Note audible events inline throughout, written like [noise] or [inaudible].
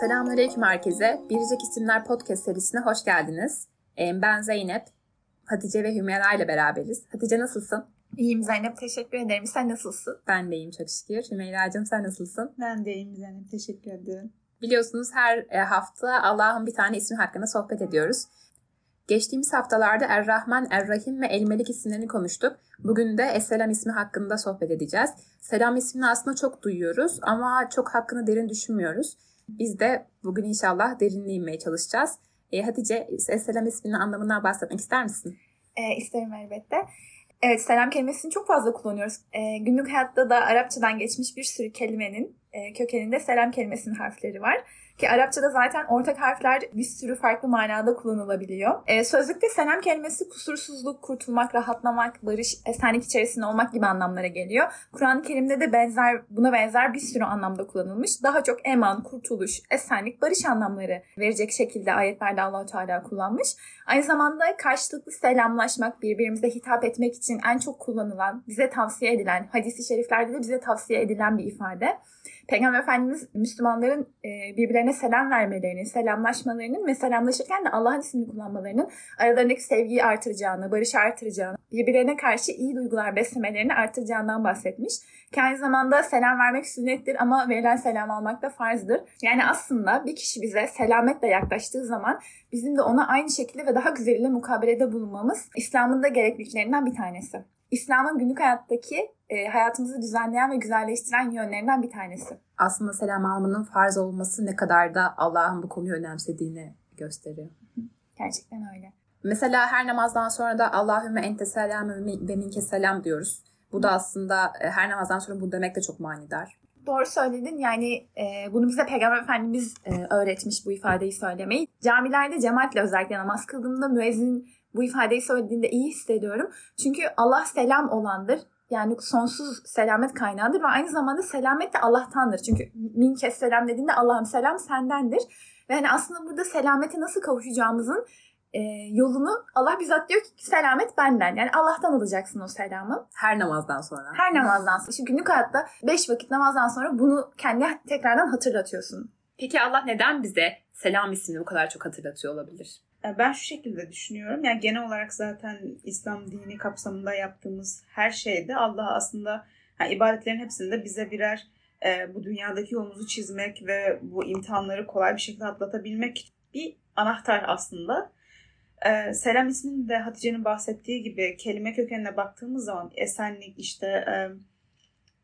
Selamünaleyküm herkese. Biricik İsimler Podcast serisine hoş geldiniz. Ben Zeynep, Hatice ve Hümeyra ile beraberiz. Hatice nasılsın? İyiyim Zeynep. Teşekkür ederim. Sen nasılsın? Ben de iyiyim çok şükür. Hümeyra'cığım sen nasılsın? Ben de iyiyim Zeynep. Teşekkür ederim. Biliyorsunuz her e, hafta Allah'ın bir tane ismi hakkında sohbet ediyoruz. Geçtiğimiz haftalarda Er-Rahman, Er-Rahim ve El-Melik isimlerini konuştuk. Bugün de Es-Selam ismi hakkında sohbet edeceğiz. Selam ismini aslında çok duyuyoruz ama çok hakkını derin düşünmüyoruz. Biz de bugün inşallah derinliğe inmeye çalışacağız. E, Hatice, Es-Selam isminin anlamından bahsetmek ister misin? E, isterim elbette. Evet, selam kelimesini çok fazla kullanıyoruz. E, günlük hayatta da Arapçadan geçmiş bir sürü kelimenin e, kökeninde selam kelimesinin harfleri var. Ki Arapçada zaten ortak harfler bir sürü farklı manada kullanılabiliyor. E, sözlükte selam kelimesi kusursuzluk, kurtulmak, rahatlamak, barış, esenlik içerisinde olmak gibi anlamlara geliyor. Kur'an-ı Kerim'de de benzer buna benzer bir sürü anlamda kullanılmış. Daha çok eman, kurtuluş, esenlik, barış anlamları verecek şekilde ayetlerde Allahu Teala kullanmış. Aynı zamanda karşılıklı selamlaşmak, birbirimize hitap etmek için en çok kullanılan, bize tavsiye edilen, hadisi şeriflerde de bize tavsiye edilen bir ifade. Peygamber Efendimiz Müslümanların e, birbirlerine selam vermelerinin, selamlaşmalarının ve selamlaşırken de Allah'ın ismini kullanmalarının aralarındaki sevgiyi artıracağını, barışı artıracağını, birbirlerine karşı iyi duygular beslemelerini artıracağından bahsetmiş. Ki aynı zamanda selam vermek sünnettir ama verilen selam almak da farzdır. Yani aslında bir kişi bize selametle yaklaştığı zaman bizim de ona aynı şekilde ve daha güzeliyle mukabelede bulunmamız İslam'ın da gerekliliklerinden bir tanesi. İslam'ın günlük hayattaki e, hayatımızı düzenleyen ve güzelleştiren yönlerinden bir tanesi. Aslında selam almanın farz olması ne kadar da Allah'ın bu konuyu önemsediğini gösteriyor. Gerçekten öyle. Mesela her namazdan sonra da Allahümme ente selam ve minke selam diyoruz. Bu da aslında e, her namazdan sonra bu demek de çok manidar. Doğru söyledin. Yani e, bunu bize Peygamber Efendimiz e, öğretmiş bu ifadeyi söylemeyi. Camilerde cemaatle özellikle namaz kıldığımda müezzin bu ifadeyi söylediğinde iyi hissediyorum. Çünkü Allah selam olandır. Yani sonsuz selamet kaynağıdır ve aynı zamanda selamet de Allah'tandır. Çünkü min kes selam dediğinde Allah'ım selam sendendir. Ve hani aslında burada selamete nasıl kavuşacağımızın e, yolunu Allah bizzat diyor ki selamet benden. Yani Allah'tan alacaksın o selamı. Her namazdan sonra. Her namazdan sonra. Şimdi günlük hayatta beş vakit namazdan sonra bunu kendine tekrardan hatırlatıyorsun. Peki Allah neden bize selam ismini bu kadar çok hatırlatıyor olabilir? Ben şu şekilde düşünüyorum. Yani genel olarak zaten İslam dini kapsamında yaptığımız her şeyde Allah aslında yani ibadetlerin hepsinde bize birer e, bu dünyadaki yolumuzu çizmek ve bu imtihanları kolay bir şekilde atlatabilmek bir anahtar aslında. E, selam isminin de Hatice'nin bahsettiği gibi kelime kökenine baktığımız zaman esenlik işte e,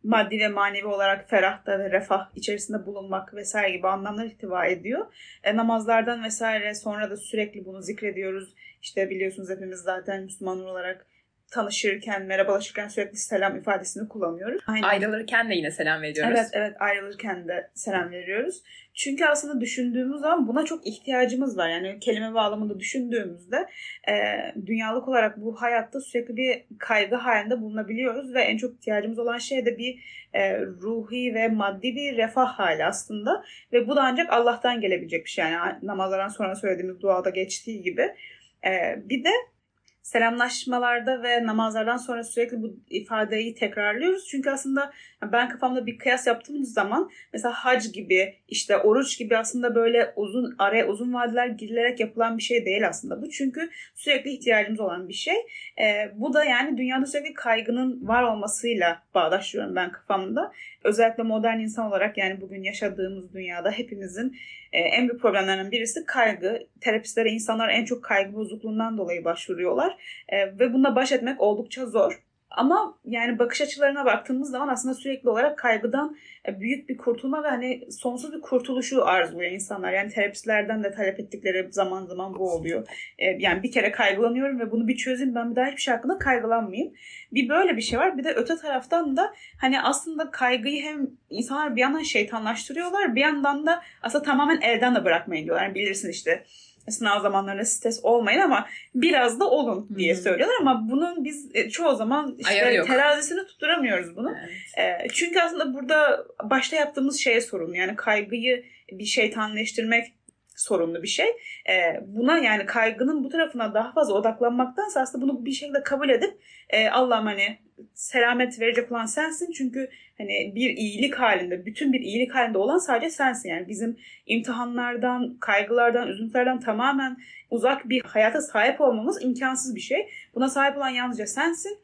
maddi ve manevi olarak ferahta ve refah içerisinde bulunmak vesaire gibi anlamlar ihtiva ediyor. E, namazlardan vesaire sonra da sürekli bunu zikrediyoruz. İşte biliyorsunuz hepimiz zaten Müslüman olarak tanışırken, merhabalaşırken sürekli selam ifadesini kullanıyoruz. Aynen. Ayrılırken de yine selam veriyoruz. Evet, evet ayrılırken de selam veriyoruz. Çünkü aslında düşündüğümüz zaman buna çok ihtiyacımız var. Yani kelime bağlamında düşündüğümüzde e, dünyalık olarak bu hayatta sürekli bir kaygı halinde bulunabiliyoruz ve en çok ihtiyacımız olan şey de bir e, ruhi ve maddi bir refah hali aslında. Ve bu da ancak Allah'tan gelebilecek bir şey. Yani namazlardan sonra söylediğimiz duada geçtiği gibi. E, bir de selamlaşmalarda ve namazlardan sonra sürekli bu ifadeyi tekrarlıyoruz. Çünkü aslında ben kafamda bir kıyas yaptığım zaman mesela hac gibi işte oruç gibi aslında böyle uzun araya uzun vadeler girilerek yapılan bir şey değil aslında bu. Çünkü sürekli ihtiyacımız olan bir şey. E, bu da yani dünyada sürekli kaygının var olmasıyla bağdaşlıyorum ben kafamda. Özellikle modern insan olarak yani bugün yaşadığımız dünyada hepimizin e, en büyük problemlerinden birisi kaygı. Terapistlere insanlar en çok kaygı bozukluğundan dolayı başvuruyorlar. E, ve bununla baş etmek oldukça zor. Ama yani bakış açılarına baktığımız zaman aslında sürekli olarak kaygıdan e, büyük bir kurtulma ve hani sonsuz bir kurtuluşu arzuluyor insanlar. Yani terapistlerden de talep ettikleri zaman zaman bu oluyor. E, yani bir kere kaygılanıyorum ve bunu bir çözeyim ben bir daha hiçbir şey hakkında kaygılanmayayım. Bir böyle bir şey var. Bir de öte taraftan da hani aslında kaygıyı hem insanlar bir yandan şeytanlaştırıyorlar bir yandan da aslında tamamen elden de bırakmayın diyorlar. Yani bilirsin işte sınav zamanlarında stres olmayın ama biraz da olun diye söylüyorlar ama bunun biz e, çoğu zaman işte terazisini tutturamıyoruz bunu. Evet. E, çünkü aslında burada başta yaptığımız şeye sorun yani kaygıyı bir şeytanleştirmek sorunlu bir şey. E, buna yani kaygının bu tarafına daha fazla odaklanmaktansa aslında bunu bir şekilde kabul edip e, Allah'ım hani selamet verecek olan sensin. Çünkü hani bir iyilik halinde, bütün bir iyilik halinde olan sadece sensin. Yani bizim imtihanlardan, kaygılardan, üzüntülerden tamamen uzak bir hayata sahip olmamız imkansız bir şey. Buna sahip olan yalnızca sensin.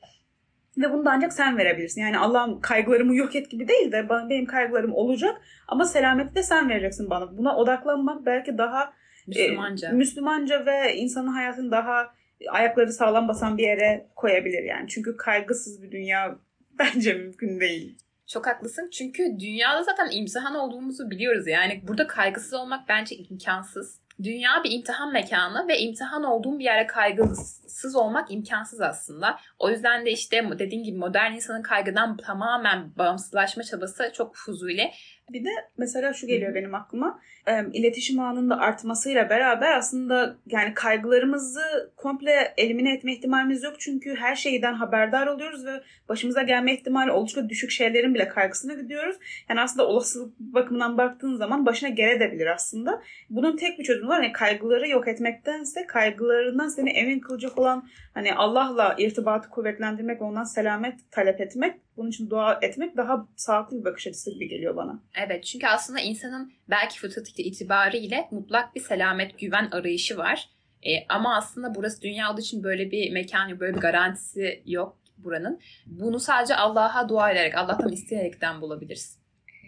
Ve bunu da ancak sen verebilirsin. Yani Allah'ım kaygılarımı yok et gibi değil de benim kaygılarım olacak ama selameti de sen vereceksin bana. Buna odaklanmak belki daha Müslümanca. E, Müslümanca ve insanın hayatını daha ayakları sağlam basan bir yere koyabilir yani. Çünkü kaygısız bir dünya [laughs] bence mümkün değil. Çok haklısın çünkü dünyada zaten imtihan olduğumuzu biliyoruz yani burada kaygısız olmak bence imkansız. Dünya bir imtihan mekanı ve imtihan olduğum bir yere kaygısız olmak imkansız aslında. O yüzden de işte dediğim gibi modern insanın kaygıdan tamamen bağımsızlaşma çabası çok fuzuli. Bir de mesela şu geliyor benim aklıma. E, iletişim ağının da artmasıyla beraber aslında yani kaygılarımızı komple elimine etme ihtimalimiz yok. Çünkü her şeyden haberdar oluyoruz ve başımıza gelme ihtimali oldukça düşük şeylerin bile kaygısına gidiyoruz. Yani aslında olasılık bakımından baktığın zaman başına gelebilir aslında. Bunun tek bir çözümü var. Yani kaygıları yok etmektense kaygılarından seni emin kılacak olan hani Allah'la irtibatı kuvvetlendirmek, ondan selamet talep etmek, bunun için dua etmek daha sağlıklı bir bakış açısı gibi geliyor bana. Evet çünkü aslında insanın belki fıtratı itibariyle mutlak bir selamet, güven arayışı var. E, ama aslında burası dünya olduğu için böyle bir mekan yok, böyle bir garantisi yok buranın. Bunu sadece Allah'a dua ederek, Allah'tan isteyerekten bulabiliriz.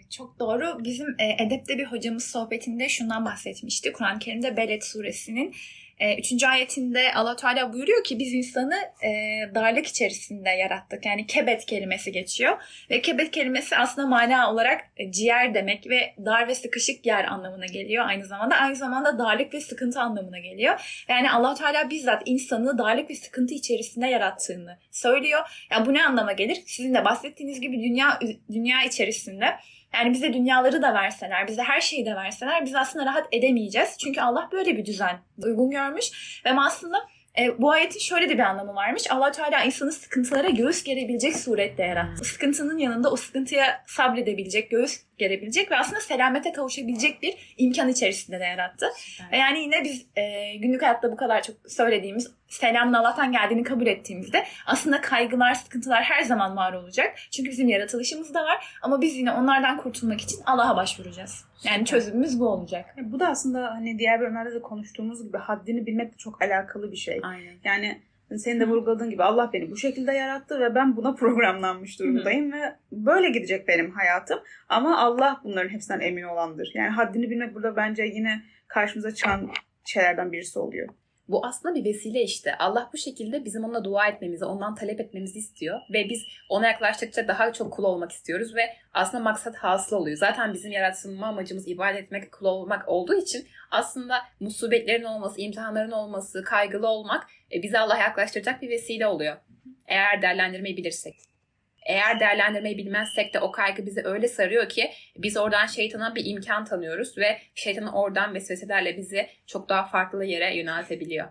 Çok doğru. Bizim e, edepte bir hocamız sohbetinde şundan bahsetmişti. Kur'an-ı Kerim'de Beled suresinin e, üçüncü ayetinde allah Teala buyuruyor ki biz insanı e, darlık içerisinde yarattık. Yani kebet kelimesi geçiyor. Ve kebet kelimesi aslında mana olarak e, ciğer demek ve dar ve sıkışık yer anlamına geliyor aynı zamanda. Aynı zamanda darlık ve sıkıntı anlamına geliyor. Yani allah Teala bizzat insanı darlık ve sıkıntı içerisinde yarattığını söylüyor. Yani bu ne anlama gelir? Sizin de bahsettiğiniz gibi dünya dünya içerisinde yani bize dünyaları da verseler, bize her şeyi de verseler biz aslında rahat edemeyeceğiz. Çünkü Allah böyle bir düzen uygun görmüş. Ve aslında e, bu ayetin şöyle de bir anlamı varmış. allah Teala insanı sıkıntılara göğüs gerebilecek surette yarattı. Sıkıntının yanında o sıkıntıya sabredebilecek, göğüs gerebilecek ve aslında selamete kavuşabilecek bir imkan içerisinde de yarattı. Evet. Yani yine biz e, günlük hayatta bu kadar çok söylediğimiz selamın Allah'tan geldiğini kabul ettiğimizde aslında kaygılar, sıkıntılar her zaman var olacak. Çünkü bizim yaratılışımız da var ama biz yine onlardan kurtulmak için Allah'a başvuracağız. Yani çözümümüz bu olacak. Bu da aslında hani diğer bölümlerde de konuştuğumuz gibi haddini bilmekle çok alakalı bir şey. Aynen. Yani senin de vurguladığın gibi Allah beni bu şekilde yarattı ve ben buna [laughs] programlanmış durumdayım ve böyle gidecek benim hayatım. Ama Allah bunların hepsinden emin olandır. Yani haddini bilmek burada bence yine karşımıza çıkan şeylerden birisi oluyor. Bu aslında bir vesile işte. Allah bu şekilde bizim onunla dua etmemizi, ondan talep etmemizi istiyor. Ve biz ona yaklaştıkça daha çok kul olmak istiyoruz. Ve aslında maksat hasıl oluyor. Zaten bizim yaratılma amacımız ibadet etmek, kul olmak olduğu için aslında musibetlerin olması, imtihanların olması, kaygılı olmak e, bizi Allah'a yaklaştıracak bir vesile oluyor. Eğer değerlendirmeyi bilirsek. Eğer değerlendirmeyi bilmezsek de o kaygı bizi öyle sarıyor ki biz oradan şeytana bir imkan tanıyoruz ve şeytanın oradan vesveselerle bizi çok daha farklı yere yöneltebiliyor.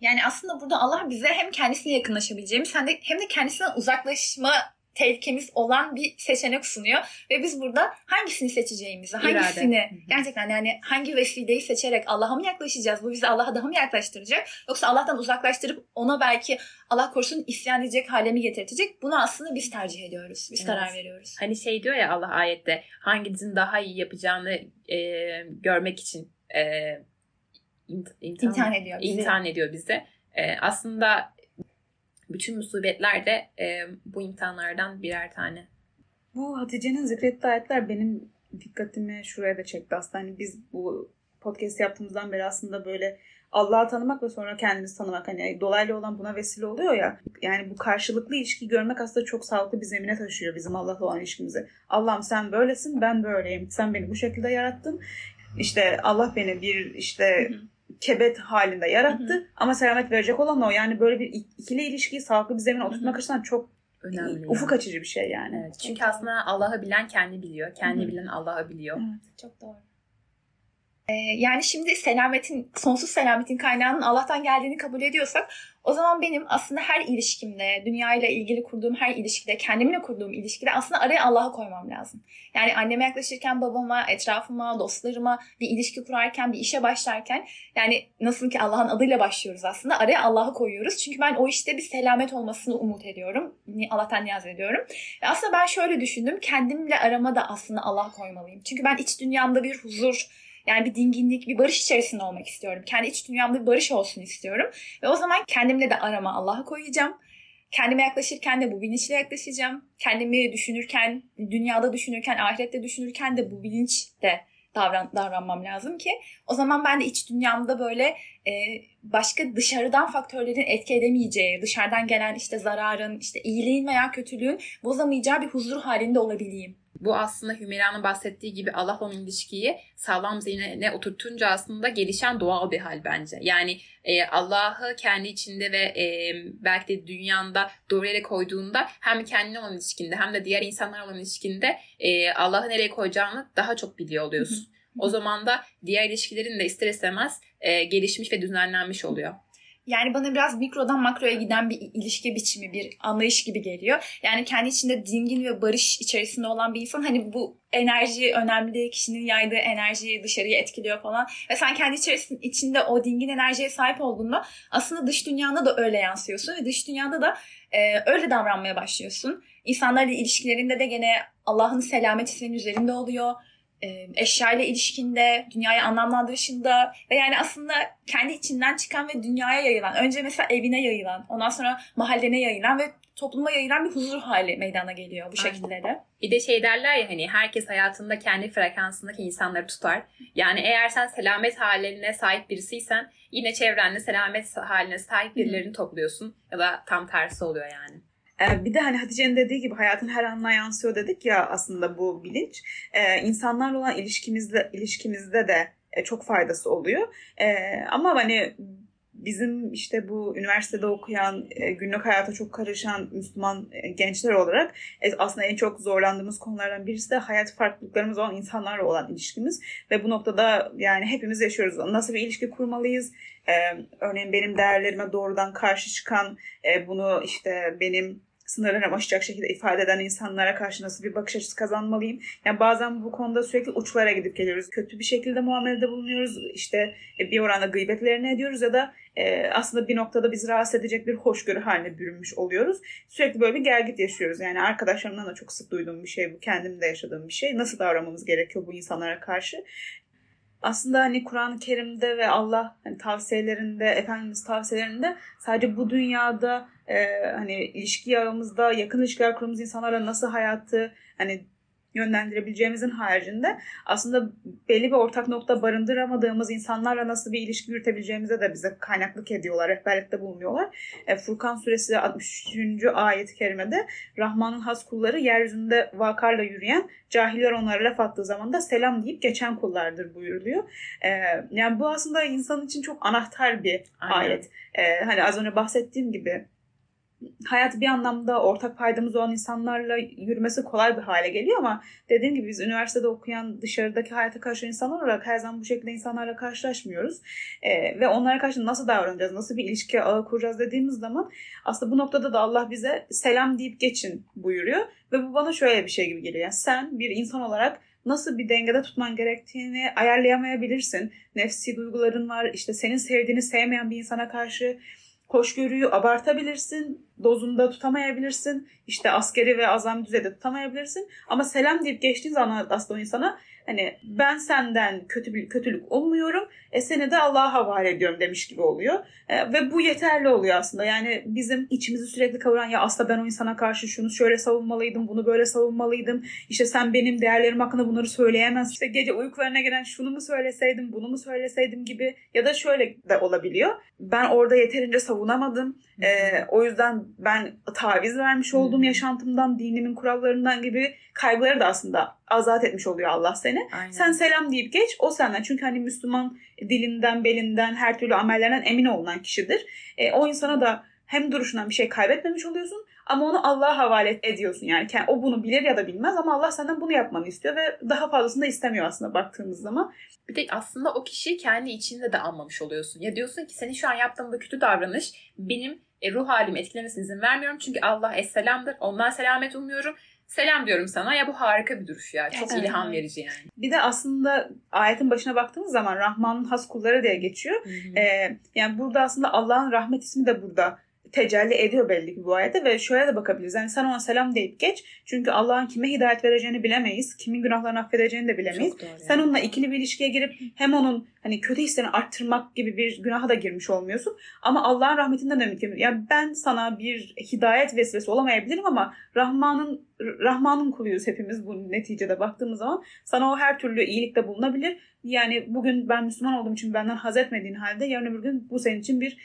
Yani aslında burada Allah bize hem kendisine yakınlaşabileceğimiz hem de, hem de kendisinden uzaklaşma tehlikemiz olan bir seçenek sunuyor. Ve biz burada hangisini seçeceğimizi, hangisini İrade. gerçekten yani hangi vesileyi seçerek Allah'a mı yaklaşacağız? Bu bizi Allah'a daha mı yaklaştıracak? Yoksa Allah'tan uzaklaştırıp ona belki Allah korusun isyan edecek hale mi getirtecek? Bunu aslında biz tercih ediyoruz. Biz evet. karar veriyoruz. Hani şey diyor ya Allah ayette hanginizin daha iyi yapacağını e, görmek için e, imtihan, imtihan ediyor bizi. İmtihan ediyor bize. E, aslında bütün musibetler de e, bu imtihanlardan birer tane. Bu Hatice'nin zikrettiği ayetler benim dikkatimi şuraya da çekti aslında. Hani biz bu podcast yaptığımızdan beri aslında böyle Allah'ı tanımak ve sonra kendimizi tanımak hani dolaylı olan buna vesile oluyor ya. Yani bu karşılıklı ilişki görmek aslında çok sağlıklı bir zemine taşıyor bizim Allah'la olan ilişkimizi. Allah'ım sen böylesin ben böyleyim. Sen beni bu şekilde yarattın. İşte Allah beni bir işte hı hı kebet halinde yarattı. Hı hı. Ama selamet verecek olan o. Yani böyle bir ikili ilişkiyi sağlıklı bir zemine oturtmak açısından çok önemli. Ufuk yani. açıcı bir şey yani. Evet, çünkü aslında Allah'ı bilen kendi biliyor. Kendi Hı-hı. bilen Allah'ı biliyor. Evet, çok doğru. Ee, yani şimdi selametin, sonsuz selametin kaynağının Allah'tan geldiğini kabul ediyorsak o zaman benim aslında her ilişkimde, dünyayla ilgili kurduğum her ilişkide, kendimle kurduğum ilişkide aslında araya Allah'ı koymam lazım. Yani anneme yaklaşırken, babama, etrafıma, dostlarıma bir ilişki kurarken, bir işe başlarken yani nasıl ki Allah'ın adıyla başlıyoruz aslında araya Allah'ı koyuyoruz. Çünkü ben o işte bir selamet olmasını umut ediyorum. Allah'tan niyaz ediyorum. Ve aslında ben şöyle düşündüm. Kendimle arama da aslında Allah koymalıyım. Çünkü ben iç dünyamda bir huzur, yani bir dinginlik, bir barış içerisinde olmak istiyorum. Kendi iç dünyamda bir barış olsun istiyorum. Ve o zaman kendimle de arama Allah'ı koyacağım. Kendime yaklaşırken de bu bilinçle yaklaşacağım. Kendimi düşünürken, dünyada düşünürken, ahirette düşünürken de bu bilinçle davran, davranmam lazım ki o zaman ben de iç dünyamda böyle e, başka dışarıdan faktörlerin etki edemeyeceği, dışarıdan gelen işte zararın, işte iyiliğin veya kötülüğün bozamayacağı bir huzur halinde olabileyim. Bu aslında Hümeyra'nın bahsettiği gibi Allah olan ilişkiyi sağlam zeynine oturtunca aslında gelişen doğal bir hal bence. Yani e, Allah'ı kendi içinde ve e, belki de dünyanda doğru yere koyduğunda hem kendine olan ilişkinde hem de diğer insanlar olan ilişkinde e, Allah'ı nereye koyacağını daha çok biliyor oluyorsun. O zaman da diğer ilişkilerin de ister istemez e, gelişmiş ve düzenlenmiş oluyor. Yani bana biraz mikrodan makroya giden bir ilişki biçimi, bir anlayış gibi geliyor. Yani kendi içinde dingin ve barış içerisinde olan bir insan hani bu enerji önemli, kişinin yaydığı enerjiyi dışarıya etkiliyor falan. Ve sen kendi içerisinde içinde o dingin enerjiye sahip olduğunda aslında dış dünyanda da öyle yansıyorsun ve dış dünyada da e, öyle davranmaya başlıyorsun. İnsanlarla ilişkilerinde de gene Allah'ın selameti senin üzerinde oluyor eşyayla ilişkinde, dünyayı anlamlandırışında ve yani aslında kendi içinden çıkan ve dünyaya yayılan, önce mesela evine yayılan, ondan sonra mahallene yayılan ve topluma yayılan bir huzur hali meydana geliyor bu şekilde de. Bir de şey derler ya hani herkes hayatında kendi frekansındaki insanları tutar. Yani eğer sen selamet haline sahip birisiysen yine çevrende selamet haline sahip birilerini topluyorsun ya da tam tersi oluyor yani. Ee, bir de hani Hatice'nin dediği gibi hayatın her anına yansıyor dedik ya aslında bu bilinç. Ee, insanlarla olan ilişkimizde ilişkimizde de e, çok faydası oluyor. Ee, ama hani bizim işte bu üniversitede okuyan, e, günlük hayata çok karışan Müslüman e, gençler olarak aslında en çok zorlandığımız konulardan birisi de hayat farklılıklarımız olan insanlarla olan ilişkimiz. Ve bu noktada yani hepimiz yaşıyoruz. Nasıl bir ilişki kurmalıyız? Örneğin benim değerlerime doğrudan karşı çıkan, bunu işte benim sınırlarımı aşacak şekilde ifade eden insanlara karşı nasıl bir bakış açısı kazanmalıyım? Yani bazen bu konuda sürekli uçlara gidip geliyoruz. Kötü bir şekilde muamelede bulunuyoruz. İşte e, bir oranda gıybetlerini ediyoruz ya da e, aslında bir noktada bizi rahatsız edecek bir hoşgörü haline bürünmüş oluyoruz. Sürekli böyle bir gergit yaşıyoruz. Yani arkadaşlarımdan da çok sık duyduğum bir şey bu. Kendim de yaşadığım bir şey. Nasıl davranmamız gerekiyor bu insanlara karşı? Aslında hani Kur'an-ı Kerim'de ve Allah hani tavsiyelerinde, Efendimiz tavsiyelerinde sadece bu dünyada e, hani ilişki aramızda yakın ilişkiler kurduğumuz insanlarla nasıl hayatı hani yönlendirebileceğimizin haricinde aslında belli bir ortak nokta barındıramadığımız insanlarla nasıl bir ilişki yürütebileceğimize de bize kaynaklık ediyorlar, rehberlikte bulunuyorlar. E, Furkan suresi 63. ayet-i kerimede Rahman'ın has kulları yeryüzünde vakarla yürüyen cahiller onlara laf attığı zaman da selam deyip geçen kullardır buyuruluyor. E, yani bu aslında insan için çok anahtar bir Aynen. ayet. E, hani az önce bahsettiğim gibi hayat bir anlamda ortak paydamız olan insanlarla yürümesi kolay bir hale geliyor ama dediğim gibi biz üniversitede okuyan dışarıdaki hayata karşı insanlar olarak her zaman bu şekilde insanlarla karşılaşmıyoruz. Ee, ve onlara karşı nasıl davranacağız, nasıl bir ilişki ağı kuracağız dediğimiz zaman aslında bu noktada da Allah bize selam deyip geçin buyuruyor. Ve bu bana şöyle bir şey gibi geliyor. Yani sen bir insan olarak nasıl bir dengede tutman gerektiğini ayarlayamayabilirsin. Nefsi duyguların var, işte senin sevdiğini sevmeyen bir insana karşı hoşgörüyü abartabilirsin, dozunda tutamayabilirsin. İşte askeri ve azami düzeyde tutamayabilirsin. Ama selam deyip geçtiğin zaman aslında o insana hani ben senden kötü bir kötülük olmuyorum e seni de Allah'a havale ediyorum demiş gibi oluyor. E, ve bu yeterli oluyor aslında. Yani bizim içimizi sürekli kavuran ya aslında ben o insana karşı şunu şöyle savunmalıydım, bunu böyle savunmalıydım. İşte sen benim değerlerim hakkında bunları söyleyemezsin. İşte gece uykularına gelen şunu mu söyleseydim, bunu mu söyleseydim gibi ya da şöyle de olabiliyor. Ben orada yeterince savunamadım. E, o yüzden ben taviz vermiş olduğum yaşantımdan, dinimin kurallarından gibi kaygıları da aslında azat etmiş oluyor Allah seni. Aynen. Sen selam deyip geç o senden. Çünkü hani Müslüman dilinden, belinden, her türlü amellerinden emin olunan kişidir. E, o insana da hem duruşundan bir şey kaybetmemiş oluyorsun ama onu Allah'a havale ediyorsun. Yani o bunu bilir ya da bilmez ama Allah senden bunu yapmanı istiyor ve daha fazlasını da istemiyor aslında baktığımız zaman. Bir de aslında o kişiyi kendi içinde de almamış oluyorsun. Ya diyorsun ki senin şu an yaptığın bu kötü davranış benim e, ruh halimi etkilemesine izin vermiyorum. Çünkü Allah esselamdır. Ondan selamet umuyorum. Selam diyorum sana. Ya bu harika bir duruş ya. Çok evet. ilham verici yani. Bir de aslında ayetin başına baktığımız zaman Rahman'ın has kulları diye geçiyor. Ee, yani burada aslında Allah'ın rahmet ismi de burada tecelli ediyor belli ki bu ayette ve şöyle de bakabiliriz. Yani sen ona selam deyip geç. Çünkü Allah'ın kime hidayet vereceğini bilemeyiz. Kimin günahlarını affedeceğini de bilemeyiz. Sen onunla ikili bir ilişkiye girip hem onun hani kötü hislerini arttırmak gibi bir günaha da girmiş olmuyorsun. Ama Allah'ın rahmetinden ümit Yani ben sana bir hidayet vesilesi olamayabilirim ama Rahman'ın Rahman'ın kuluyuz hepimiz bu neticede baktığımız zaman. Sana o her türlü iyilikte bulunabilir yani bugün ben Müslüman olduğum için benden haz etmediğin halde yarın öbür gün bu senin için bir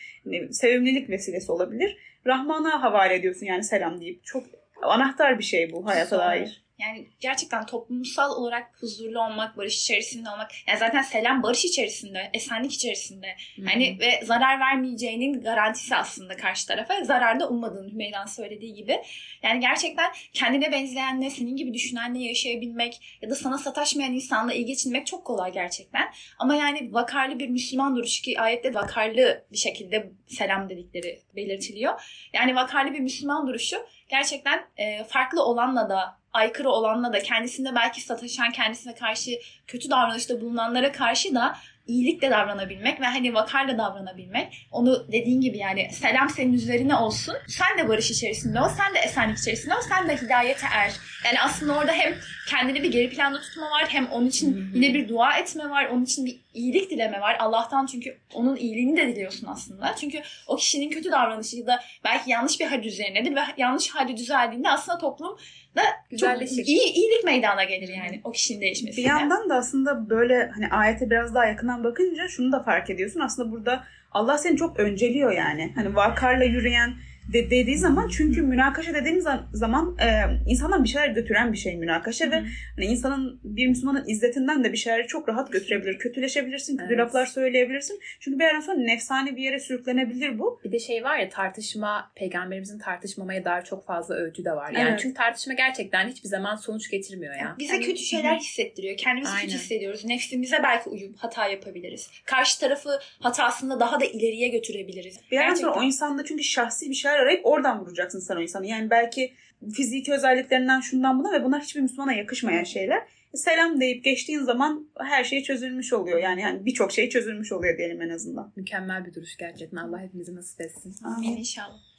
sevimlilik vesilesi olabilir. Rahman'a havale ediyorsun yani selam deyip. Çok anahtar bir şey bu hayata dair. Yani gerçekten toplumsal olarak huzurlu olmak, barış içerisinde olmak. Yani zaten selam barış içerisinde, esenlik içerisinde. Hani ve zarar vermeyeceğinin garantisi aslında karşı tarafa. Zarar da ummadığın Hümeyran söylediği gibi. Yani gerçekten kendine benzeyenle, senin gibi düşünenle yaşayabilmek ya da sana sataşmayan insanla iyi geçinmek çok kolay gerçekten. Ama yani vakarlı bir Müslüman duruşu ki ayette vakarlı bir şekilde selam dedikleri belirtiliyor. Yani vakarlı bir Müslüman duruşu gerçekten e, farklı olanla da aykırı olanla da kendisinde belki sataşan, kendisine karşı kötü davranışta bulunanlara karşı da iyilikle davranabilmek ve hani vakarla davranabilmek. Onu dediğin gibi yani selam senin üzerine olsun. Sen de barış içerisinde ol, sen de esenlik içerisinde ol, sen de hidayete er. Yani aslında orada hem kendini bir geri planda tutma var, hem onun için yine bir dua etme var, onun için bir iyilik dileme var. Allah'tan çünkü onun iyiliğini de diliyorsun aslında. Çünkü o kişinin kötü davranışı da belki yanlış bir hal üzerinedir ve yanlış hali düzeldiğinde aslında toplum da çok iyi, iyilik meydana gelir yani o kişinin değişmesi. Bir yandan da aslında böyle hani ayete biraz daha yakından bakınca şunu da fark ediyorsun. Aslında burada Allah seni çok önceliyor yani. Hani vakarla yürüyen de, dediği zaman çünkü münakaşa dediğimiz zaman e, insandan bir şeyler götüren bir şey münakaşa ve hani insanın bir Müslümanın izzetinden de bir şeyleri çok rahat götürebilir. Kötüleşebilirsin, kötü evet. laflar söyleyebilirsin. Çünkü bir yerden sonra nefsane bir yere sürüklenebilir bu. Bir de şey var ya tartışma, peygamberimizin tartışmamaya dair çok fazla öğütü de var. Yani evet. çünkü tartışma gerçekten hiçbir zaman sonuç getirmiyor ya. Bize kötü şeyler hissettiriyor. Kendimizi Aynen. kötü hissediyoruz. Nefsimize belki uyup hata yapabiliriz. Karşı tarafı hatasında daha da ileriye götürebiliriz. Bir yerden sonra o insanda çünkü şahsi bir şeyler arayıp oradan vuracaksın sen o insanı. Yani belki fiziki özelliklerinden şundan buna ve bunlar hiçbir Müslümana yakışmayan şeyler. Selam deyip geçtiğin zaman her şey çözülmüş oluyor. Yani, yani birçok şey çözülmüş oluyor diyelim en azından. Mükemmel bir duruş gerçekten. Allah hepimizi nasip etsin. Amin inşallah.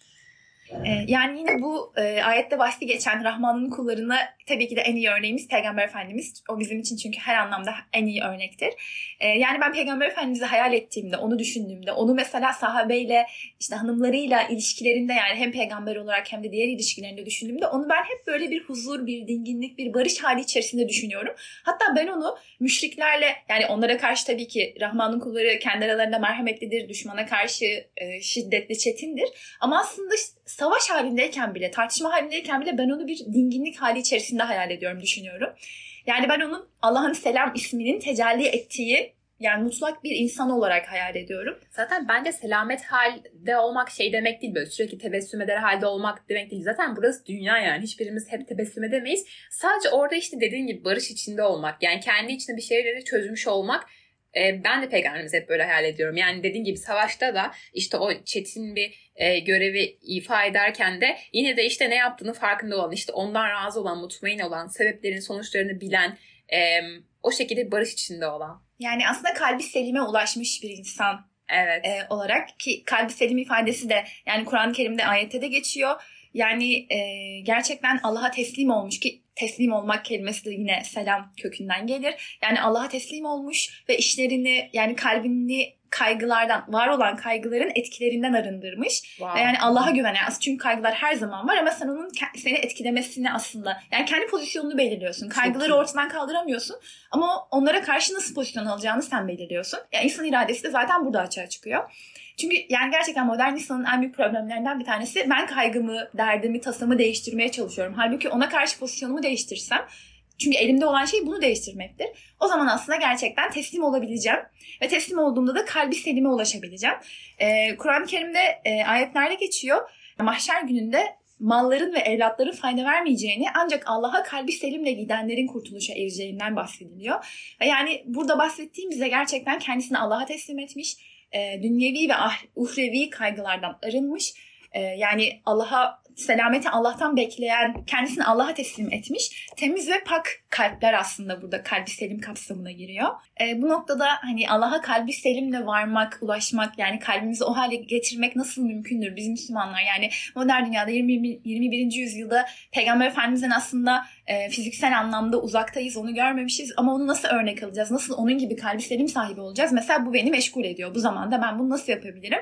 Ee, yani yine bu e, ayette bahsi geçen Rahman'ın kullarına tabii ki de en iyi örneğimiz Peygamber Efendimiz. O bizim için çünkü her anlamda en iyi örnektir. Ee, yani ben Peygamber Efendimiz'i hayal ettiğimde, onu düşündüğümde, onu mesela sahabeyle, işte hanımlarıyla ilişkilerinde yani hem peygamber olarak hem de diğer ilişkilerinde düşündüğümde onu ben hep böyle bir huzur, bir dinginlik, bir barış hali içerisinde düşünüyorum. Hatta ben onu müşriklerle yani onlara karşı tabii ki Rahman'ın kulları kendi aralarında merhametlidir, düşmana karşı e, şiddetli, çetindir. Ama aslında savaş halindeyken bile, tartışma halindeyken bile ben onu bir dinginlik hali içerisinde hayal ediyorum, düşünüyorum. Yani ben onun Allah'ın selam isminin tecelli ettiği yani mutlak bir insan olarak hayal ediyorum. Zaten bence selamet halde olmak şey demek değil böyle sürekli tebessüm eder halde olmak demek değil. Zaten burası dünya yani hiçbirimiz hep tebessüm edemeyiz. Sadece orada işte dediğin gibi barış içinde olmak yani kendi içinde bir şeyleri çözmüş olmak e, ben de peygamberimizi hep böyle hayal ediyorum. Yani dediğin gibi savaşta da işte o çetin bir e, görevi ifa ederken de yine de işte ne yaptığını farkında olan, işte ondan razı olan, mutmain olan, sebeplerin sonuçlarını bilen, e, o şekilde barış içinde olan. Yani aslında kalbi selime ulaşmış bir insan evet. e, olarak ki kalbi selim ifadesi de yani Kur'an-ı Kerim'de ayette de geçiyor. Yani e, gerçekten Allah'a teslim olmuş ki teslim olmak kelimesi de yine selam kökünden gelir. Yani Allah'a teslim olmuş ve işlerini yani kalbini kaygılardan, var olan kaygıların etkilerinden arındırmış. Wow. Ve yani Allah'a güven. Yani çünkü kaygılar her zaman var ama sen onun seni etkilemesini aslında yani kendi pozisyonunu belirliyorsun. Kaygıları ortadan kaldıramıyorsun ama onlara karşı nasıl pozisyon alacağını sen belirliyorsun. Yani insan iradesi de zaten burada açığa çıkıyor. Çünkü yani gerçekten modern insanın en büyük problemlerinden bir tanesi ben kaygımı, derdimi, tasamı değiştirmeye çalışıyorum. Halbuki ona karşı pozisyonumu değiştirsem çünkü elimde olan şey bunu değiştirmektir. O zaman aslında gerçekten teslim olabileceğim. Ve teslim olduğumda da kalbi selime ulaşabileceğim. Ee, Kur'an-ı Kerim'de e, ayetlerde geçiyor. Mahşer gününde malların ve evlatların fayda vermeyeceğini ancak Allah'a kalbi selimle gidenlerin kurtuluşa ereceğinden bahsediliyor. Ve yani burada bahsettiğim bize gerçekten kendisini Allah'a teslim etmiş, e, dünyevi ve ah, uhrevi kaygılardan arınmış, e, yani Allah'a selameti Allah'tan bekleyen, kendisini Allah'a teslim etmiş, temiz ve pak kalpler aslında burada kalbi selim kapsamına giriyor. E, bu noktada hani Allah'a kalbi selimle varmak, ulaşmak yani kalbimizi o hale getirmek nasıl mümkündür biz Müslümanlar? Yani modern dünyada 20, 21. yüzyılda Peygamber Efendimiz'in aslında e, fiziksel anlamda uzaktayız, onu görmemişiz ama onu nasıl örnek alacağız? Nasıl onun gibi kalbi selim sahibi olacağız? Mesela bu beni meşgul ediyor. Bu zamanda ben bunu nasıl yapabilirim?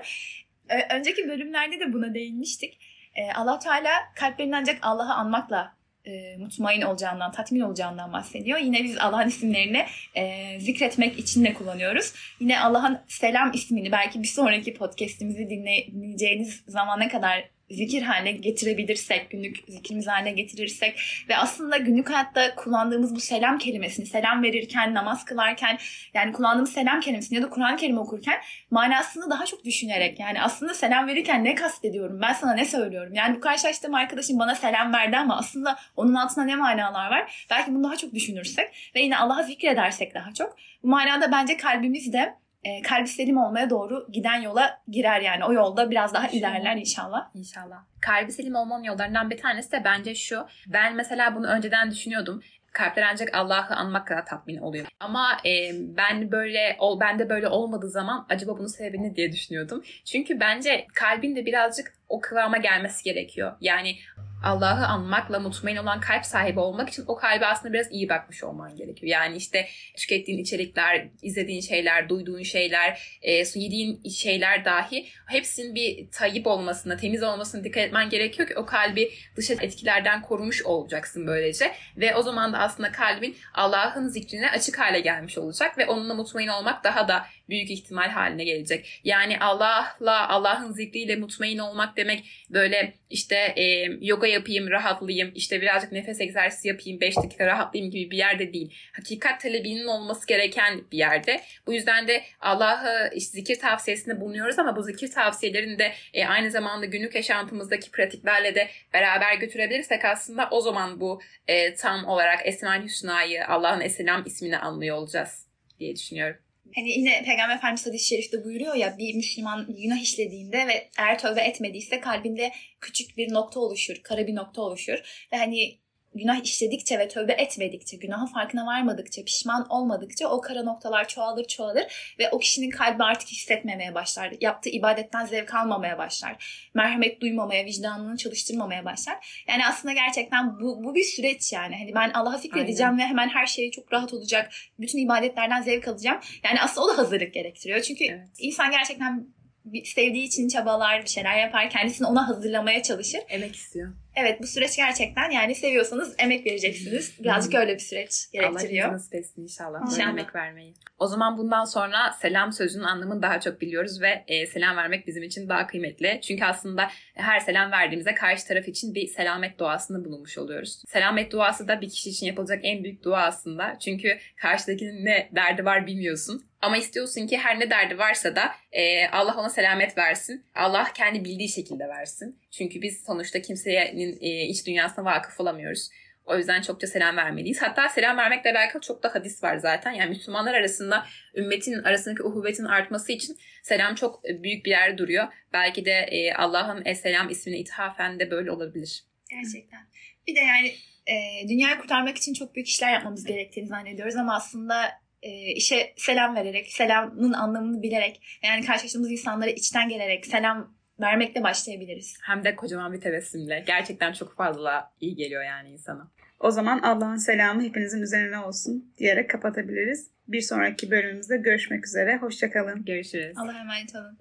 E, önceki bölümlerde de buna değinmiştik. E, allah Teala kalplerin ancak Allah'ı anmakla e, mutmain olacağından, tatmin olacağından bahsediyor. Yine biz Allah'ın isimlerini e, zikretmek için de kullanıyoruz. Yine Allah'ın selam ismini belki bir sonraki podcastimizi dinleyeceğiniz zamana kadar zikir haline getirebilirsek, günlük zikrimiz haline getirirsek ve aslında günlük hayatta kullandığımız bu selam kelimesini, selam verirken, namaz kılarken, yani kullandığımız selam kelimesini ya da Kur'an-ı okurken manasını daha çok düşünerek, yani aslında selam verirken ne kastediyorum, ben sana ne söylüyorum? Yani bu karşılaştığım arkadaşım bana selam verdi ama aslında onun altında ne manalar var? Belki bunu daha çok düşünürsek ve yine Allah'a zikredersek daha çok. Bu manada bence kalbimiz de e, kalbi selim olmaya doğru giden yola girer yani. O yolda biraz daha ilerler inşallah. İnşallah. Kalbi selim olmanın yollarından bir tanesi de bence şu. Ben mesela bunu önceden düşünüyordum kalpler ancak Allah'ı anmak kadar tatmin oluyor. Ama e, ben böyle ol bende böyle olmadığı zaman acaba bunun sebebi ne diye düşünüyordum. Çünkü bence kalbin de birazcık o kıvama gelmesi gerekiyor. Yani Allah'ı anmakla mutmain olan kalp sahibi olmak için o kalbe aslında biraz iyi bakmış olman gerekiyor. Yani işte tükettiğin içerikler, izlediğin şeyler, duyduğun şeyler, e, yediğin şeyler dahi hepsinin bir tayyip olmasına, temiz olmasına dikkat etmen gerekiyor ki o kalbi dış etkilerden korumuş olacaksın böylece. Ve o zaman da aslında kalbin Allah'ın zikrine açık hale gelmiş olacak ve onunla mutmain olmak daha da büyük ihtimal haline gelecek. Yani Allah'la, Allah'ın zikriyle mutmain olmak demek böyle işte e, yoga yapayım, rahatlayayım, işte birazcık nefes egzersizi yapayım, 5 dakika rahatlayayım gibi bir yerde değil. Hakikat talebinin olması gereken bir yerde. Bu yüzden de Allah'ı işte zikir tavsiyesinde bulunuyoruz ama bu zikir tavsiyelerini de e, aynı zamanda günlük yaşantımızdaki pratiklerle de beraber götürebilirsek aslında o zaman bu e, tam olarak Esma-ül Hüsna'yı, Allah'ın Esselam ismini anlıyor olacağız diye düşünüyorum. Hani yine Peygamber Efendimiz hadis-i şerifte buyuruyor ya bir Müslüman günah işlediğinde ve eğer tövbe etmediyse kalbinde küçük bir nokta oluşur, kara bir nokta oluşur. Ve hani günah işledikçe ve tövbe etmedikçe, günahın farkına varmadıkça, pişman olmadıkça o kara noktalar çoğalır çoğalır ve o kişinin kalbi artık hissetmemeye başlar. Yaptığı ibadetten zevk almamaya başlar. Merhamet duymamaya, vicdanını çalıştırmamaya başlar. Yani aslında gerçekten bu, bu bir süreç yani. Hani ben Allah'a fikredeceğim Aynen. ve hemen her şey çok rahat olacak. Bütün ibadetlerden zevk alacağım. Yani aslında o da hazırlık gerektiriyor. Çünkü evet. insan gerçekten sevdiği için çabalar, bir şeyler yapar, kendisini ona hazırlamaya çalışır. Emek istiyor. Evet bu süreç gerçekten yani seviyorsanız emek vereceksiniz. Birazcık öyle bir süreç gerektiriyor. Allah nasip etsin inşallah. inşallah. emek vermeyi. O zaman bundan sonra selam sözünün anlamını daha çok biliyoruz ve e, selam vermek bizim için daha kıymetli. Çünkü aslında her selam verdiğimizde karşı taraf için bir selamet duasını bulunmuş oluyoruz. Selamet duası da bir kişi için yapılacak en büyük dua aslında. Çünkü karşıdakinin ne derdi var bilmiyorsun. Ama istiyorsun ki her ne derdi varsa da e, Allah ona selamet versin. Allah kendi bildiği şekilde versin. Çünkü biz sonuçta kimsenin e, iç dünyasına vakıf olamıyoruz. O yüzden çokça selam vermeliyiz. Hatta selam vermekle alakalı çok da hadis var zaten. Yani Müslümanlar arasında ümmetin arasındaki uhuvvetin artması için selam çok büyük bir yerde duruyor. Belki de e, Allah'ın Esselam ismine ithafen de böyle olabilir. Gerçekten. Bir de yani e, dünyayı kurtarmak için çok büyük işler yapmamız gerektiğini zannediyoruz ama aslında e, işe selam vererek, selamın anlamını bilerek, yani karşılaştığımız insanlara içten gelerek selam vermekle başlayabiliriz. Hem de kocaman bir tebessümle. Gerçekten çok fazla iyi geliyor yani insana. O zaman Allah'ın selamı hepinizin üzerine olsun diyerek kapatabiliriz. Bir sonraki bölümümüzde görüşmek üzere. Hoşçakalın. Görüşürüz. Allah'a emanet olun.